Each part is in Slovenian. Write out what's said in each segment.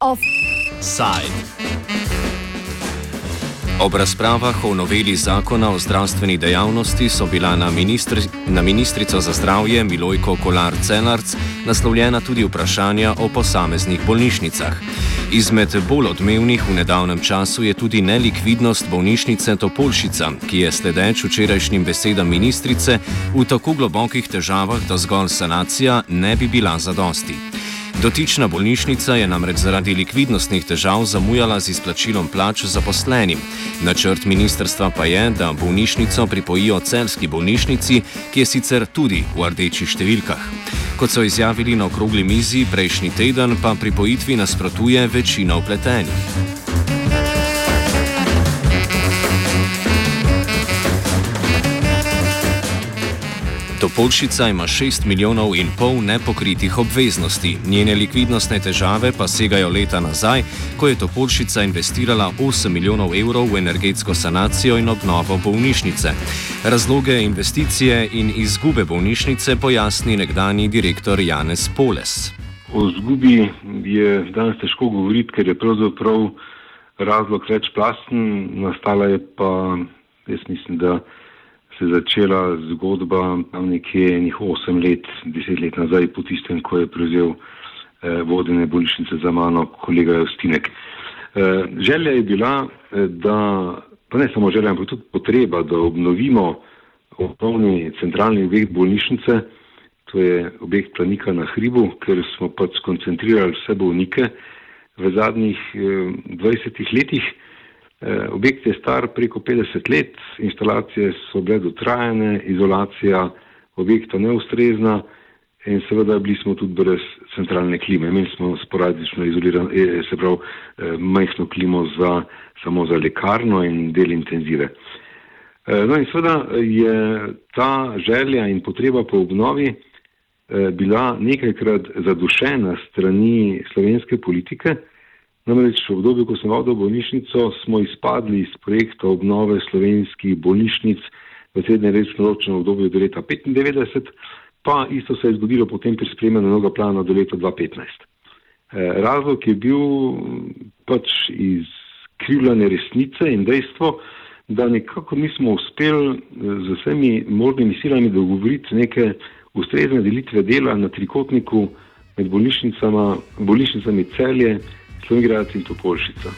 Offside. Ob razpravah o noveli zakona o zdravstveni dejavnosti so bila na, ministri, na ministrico za zdravje Milojko Kolar Celarc naslovljena tudi vprašanja o posameznih bolnišnicah. Izmed bolj odmevnih v nedavnem času je tudi nelikvidnost bolnišnice Topolšica, ki je sledeč včerajšnjim besedam ministrice v tako globokih težavah, da zgolj sanacija ne bi bila zadosti. Dotična bolnišnica je namreč zaradi likvidnostnih težav zamujala z izplačilom plač zaposlenim. Načrt ministrstva pa je, da bolnišnico pripojijo celski bolnišnici, ki je sicer tudi v rdečih številkah. Kot so izjavili na okrogli mizi prejšnji teden, pa pripojitvi nasprotuje večina upletenih. Topolšica ima 6 milijonov in pol nepokritih obveznosti, njene likvidnostne težave pa segajo leta nazaj, ko je Topolšica investirala 8 milijonov evrov v energetsko sanacijo in obnovo bolnišnice. Razloge investicije in izgube bolnišnice pojasni nekdani direktor Janez Poles. O izgubi je danes težko govoriti, ker je pravzaprav razlog večplasten, nastala je pa, jaz mislim, da se je začela zgodba tam nekje enih 8 let, 10 let nazaj, po tistem, ko je prevzel eh, vodene bolnišnice za mano kolega Justinek. Eh, želja je bila, eh, da, pa ne samo želja, ampak tudi potreba, da obnovimo osnovni centralni objekt bolnišnice, to je objekt planika na hribu, ker smo pač skoncentrirali vse bolnike v zadnjih eh, 20 letih. Eh, objekt je star preko 50 let, instalacije so bile dotrajane, izolacija objekta neustrezna in seveda bili smo tudi brez centralne klime. Imeli smo sporadično izolirano, eh, se pravi, eh, majhno klimo za, samo za lekarno in del intenzive. No in seveda je ta želja in potreba po obnovi bila nekajkrat zadušena strani slovenske politike, Namreč v obdobju, ko sem vodil bolnišnico, smo izpadli iz projekta obnove slovenskih bolnišnic v srednjeročnem obdobju do leta 1995, pa isto se je zgodilo potem pri spremljanju novega plana do leta 2015. Eh, razlog je bil pač izkrivljanje resnice in dejstvo, da nekako nismo uspeli eh, z vsemi možnimi silami dogovoriti neke ustrezne delitve dela na trikotniku med bolnišnicami celje, Slovengrad in Topolšica.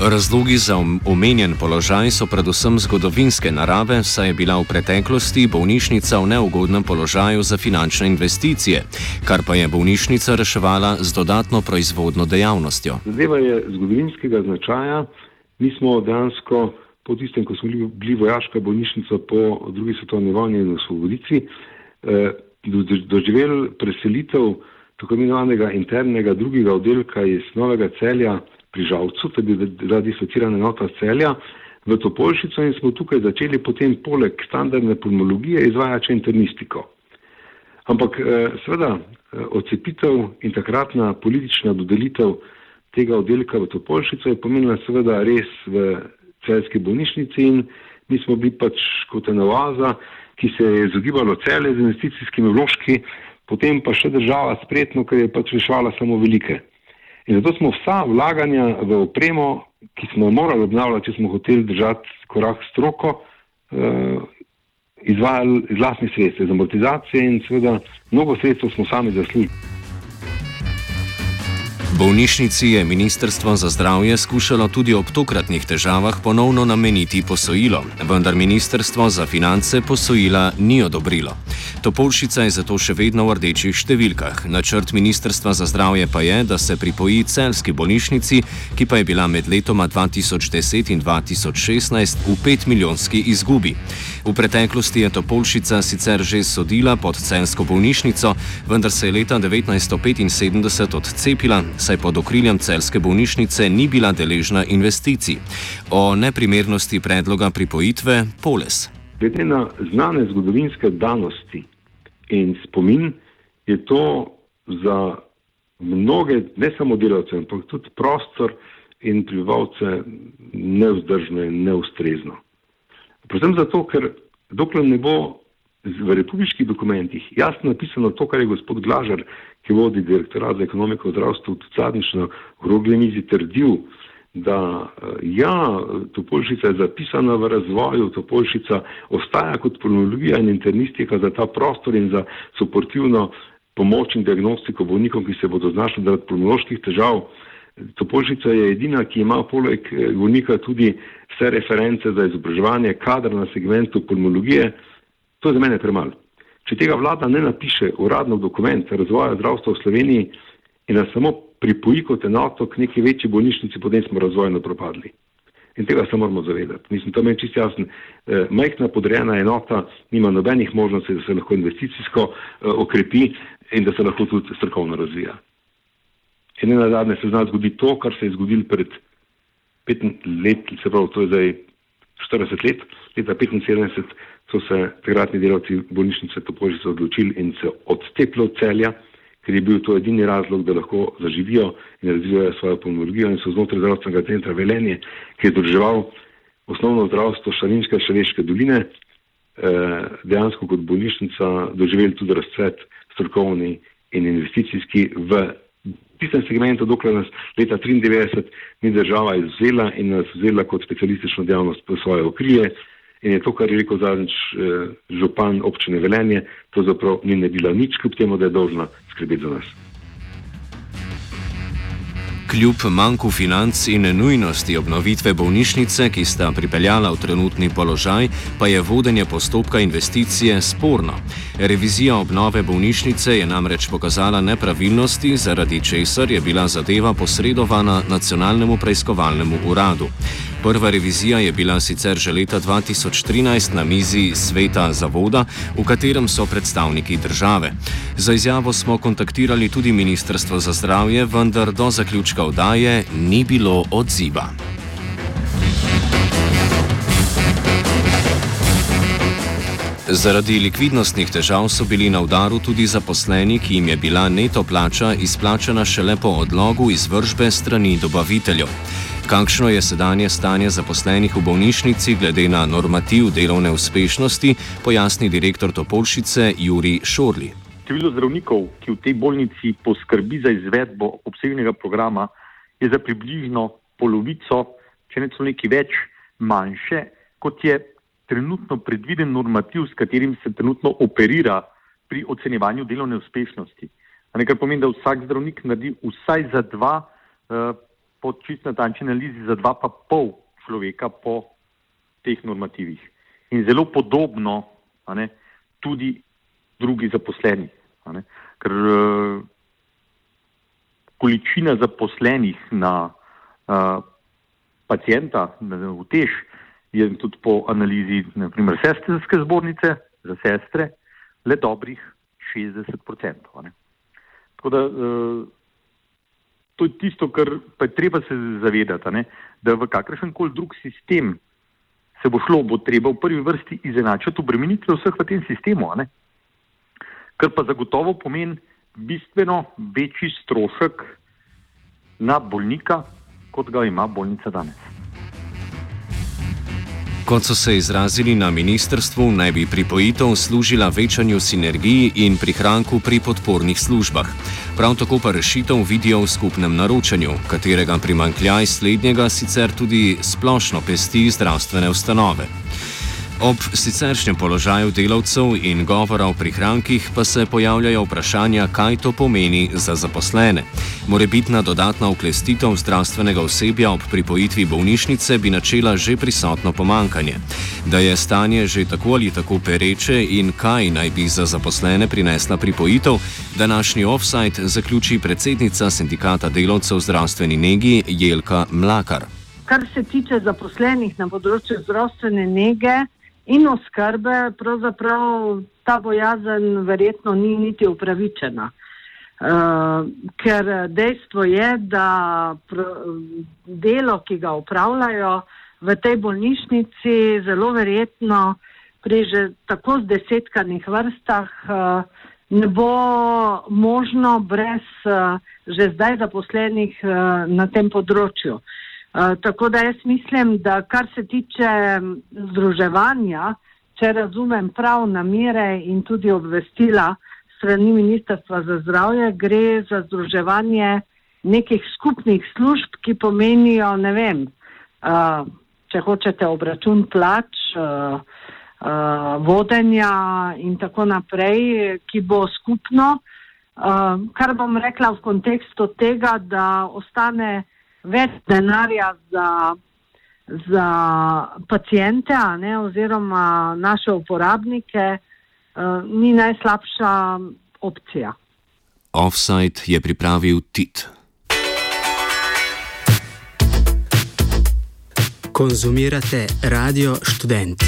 Razlogi za omenjen položaj so predvsem zgodovinske narave, saj je bila v preteklosti bolnišnica v neugodnem položaju za finančne investicije, kar pa je bolnišnica reševala z dodatno proizvodno dejavnostjo. Zadeva je zgodovinskega značaja. Mi smo dejansko po tistem, ko smo bili vojaška bolnišnica po drugi svetovni vojni in osvobodici, eh, doživeli preselitev tako imenovanega internega drugega oddelka iz Novega celja pri Žalcu, to je bila dislocirana enota celja, v Topolšico in smo tukaj začeli potem poleg standardne pulmologije izvajati internistiko. Ampak eh, seveda eh, odcepitev in takratna politična dodelitev tega oddelka v Topolšico je pomenila seveda res v celski bolnišnici in mi smo bili pač kot ena oaza, ki se je izogibalo cele z investicijskimi vložki, potem pa še država spretno, ker je pač reševala samo velike. In zato smo vsa vlaganja v opremo, ki smo jo morali obnavljati, če smo hoteli držati korak stroko, eh, izvajali iz vlastnih sredstev, iz amortizacije in seveda mnogo sredstev smo sami zaslužili. Bolnišnici je Ministrstvo za zdravje skušalo tudi ob tokratnih težavah ponovno nameniti posojilo, vendar Ministrstvo za finance posojila ni odobrilo. Topolšica je zato še vedno v rdečih številkah. Načrt Ministrstva za zdravje pa je, da se pripoji celski bolnišnici, ki pa je bila med letoma 2010 in 2016 v 5 milijonski izgubi. V preteklosti je Topolšica sicer že sodila pod celsko bolnišnico, vendar se je leta 1975 odcepila saj pod okriljem celske bolnišnice ni bila deležna investicij. O neprimernosti predloga pripojitve Poles. Glede na znane zgodovinske danosti in spomin, je to za mnoge, ne samo delavce, ampak tudi prostor in prebivalce, nevzdržno in neustrezno. Predvsem zato, ker dokler ne bo v republiških dokumentih jasno napisano to, kar je gospod Glažar, ki vodi direktorat za ekonomiko v zdravstvu, tudi zadnjič na ogrogle mizi trdil, da eh, ja, Topolšica je zapisana v razvoju, Topolšica ostaja kot pulmonologija in internistika za ta prostor in za suportivno pomoč in diagnostiko bolnikom, ki se bodo znašli zaradi pulmonoloških težav. Topolšica je edina, ki ima poleg eh, bolnika tudi vse reference za izobraževanje kadra na segmentu pulmologije. To je za mene premalo. Če tega vlada ne napiše uradno dokument razvoja zdravstva v Sloveniji in nas samo pripoji kot enoto k neki večji bolnišnici, potem smo razvojno propadli. In tega se moramo zavedati. Mislim, to meni čisto jasno. E, majhna podrejena enota nima nobenih možnosti, da se lahko investicijsko e, okrepi in da se lahko tudi strokovno razvija. In ne nazadnje se zna zgoditi to, kar se je zgodilo pred 15 leti, se pravi, to je zdaj 40 let, leta 75 so se takratni delavci bolnišnice Topožice odločili in se odstepili od celja, ker je bil to edini razlog, da lahko zaživijo in razvijajo svojo pomologijo in so znotraj zdravstvenega centra Velenje, ki je združeval osnovno zdravstvo Šalinske Šaleške doline, eh, dejansko kot bolnišnica doživeli tudi razcvet strokovni in investicijski v tistem segmentu, dokler nas leta 1993 ni država izvzela in nas vzela kot specialistično dejavnost v svoje okrije. In je to, kar je rekel zadnjič eh, župan občine Velenje, to zaprav ni naredila nič, kljub temu, da je dolžna skrbeti za nas. Kljub manjku financ in nujnosti obnovitve bolnišnice, ki sta pripeljala v trenutni položaj, pa je vodenje postopka investicije sporno. Revizija obnove bolnišnice je namreč pokazala nepravilnosti, zaradi česar je bila zadeva posredovana nacionalnemu preiskovalnemu uradu. Prva revizija je bila sicer že leta 2013 na mizi sveta zavoda, v katerem so predstavniki države. Za izjavo smo kontaktirali tudi Ministrstvo za zdravje, vendar do zaključka oddaje ni bilo odziva. Zaradi likvidnostnih težav so bili na udaru tudi zaposleni, ki jim je bila neto plača izplačana šele po odlogu izvržbe strani dobaviteljev. Kakšno je sedanje stanje zaposlenih v bolnišnici glede na normativ delovne uspešnosti, pojasni direktor Topolšice Juri Šorli. Število zdravnikov, ki v tej bolnici poskrbi za izvedbo obsežnega programa, je za približno polovico, če ne celo nekaj več, manjše, kot je trenutno predviden normativ, s katerim se trenutno operira pri ocenjevanju delovne uspešnosti. Kar pomeni, da vsak zdravnik naredi vsaj za dva. Uh, po čist natančni analizi za dva pa pol človeka po teh normativih. In zelo podobno ne, tudi drugi zaposleni. Ker uh, količina zaposlenih na uh, pacijenta, v tež, je tudi po analizi naprimer sestrske zbornice za sestre le dobrih 60%. Tako da uh, to je tisto, kar pa je treba se zavedati, ne? da v kakršen koli drug sistem se bo šlo, bo treba v prvi vrsti izenačiti obremenitve vseh v tem sistemu, kar pa zagotovo pomeni bistveno večji strošek na bolnika, kot ga ima bolnica danes. Kot so se izrazili na ministrstvu, naj bi pripojitev služila večanju sinergiji in prihranku pri podpornih službah. Prav tako pa rešitev vidijo v skupnem naročanju, katerega primankljaj slednjega sicer tudi splošno pesti zdravstvene ustanove. Ob siceršnjem položaju delavcev in govora o prihrankih pa se pojavljajo vprašanja, kaj to pomeni za zaposlene. Morebitna dodatna uklestitev zdravstvenega osebja ob pripojitvi bolnišnice bi načela že prisotno pomankanje. Da je stanje že tako ali tako pereče in kaj naj bi za zaposlene prinesla pripojitev, današnji offside zaključi predsednica sindikata delavcev zdravstveni negi Jelka Mlakar. Kar se tiče zaposlenih na področju zdravstvene nege, in oskrbe, pravzaprav ta bojazen verjetno ni niti upravičena. Uh, ker dejstvo je, da delo, ki ga upravljajo v tej bolnišnici, zelo verjetno pri že tako zdesetkanih vrstah uh, ne bo možno brez uh, že zdaj zaposlenih uh, na tem področju. Uh, tako da jaz mislim, da kar se tiče združevanja, če razumem prav namere in tudi obvestila strani Ministrstva za zdravje, gre za združevanje nekih skupnih služb, ki pomenijo, ne vem, uh, če hočete obračun plač, uh, uh, vodenja in tako naprej, ki bo skupno. Uh, kar bom rekla v kontekstu tega, da ostane več denarja za, za pacijente ne, oziroma naše uporabnike, uh, ni najslabša opcija. Offside je pripravil Tit. Konzumirate radio študenti.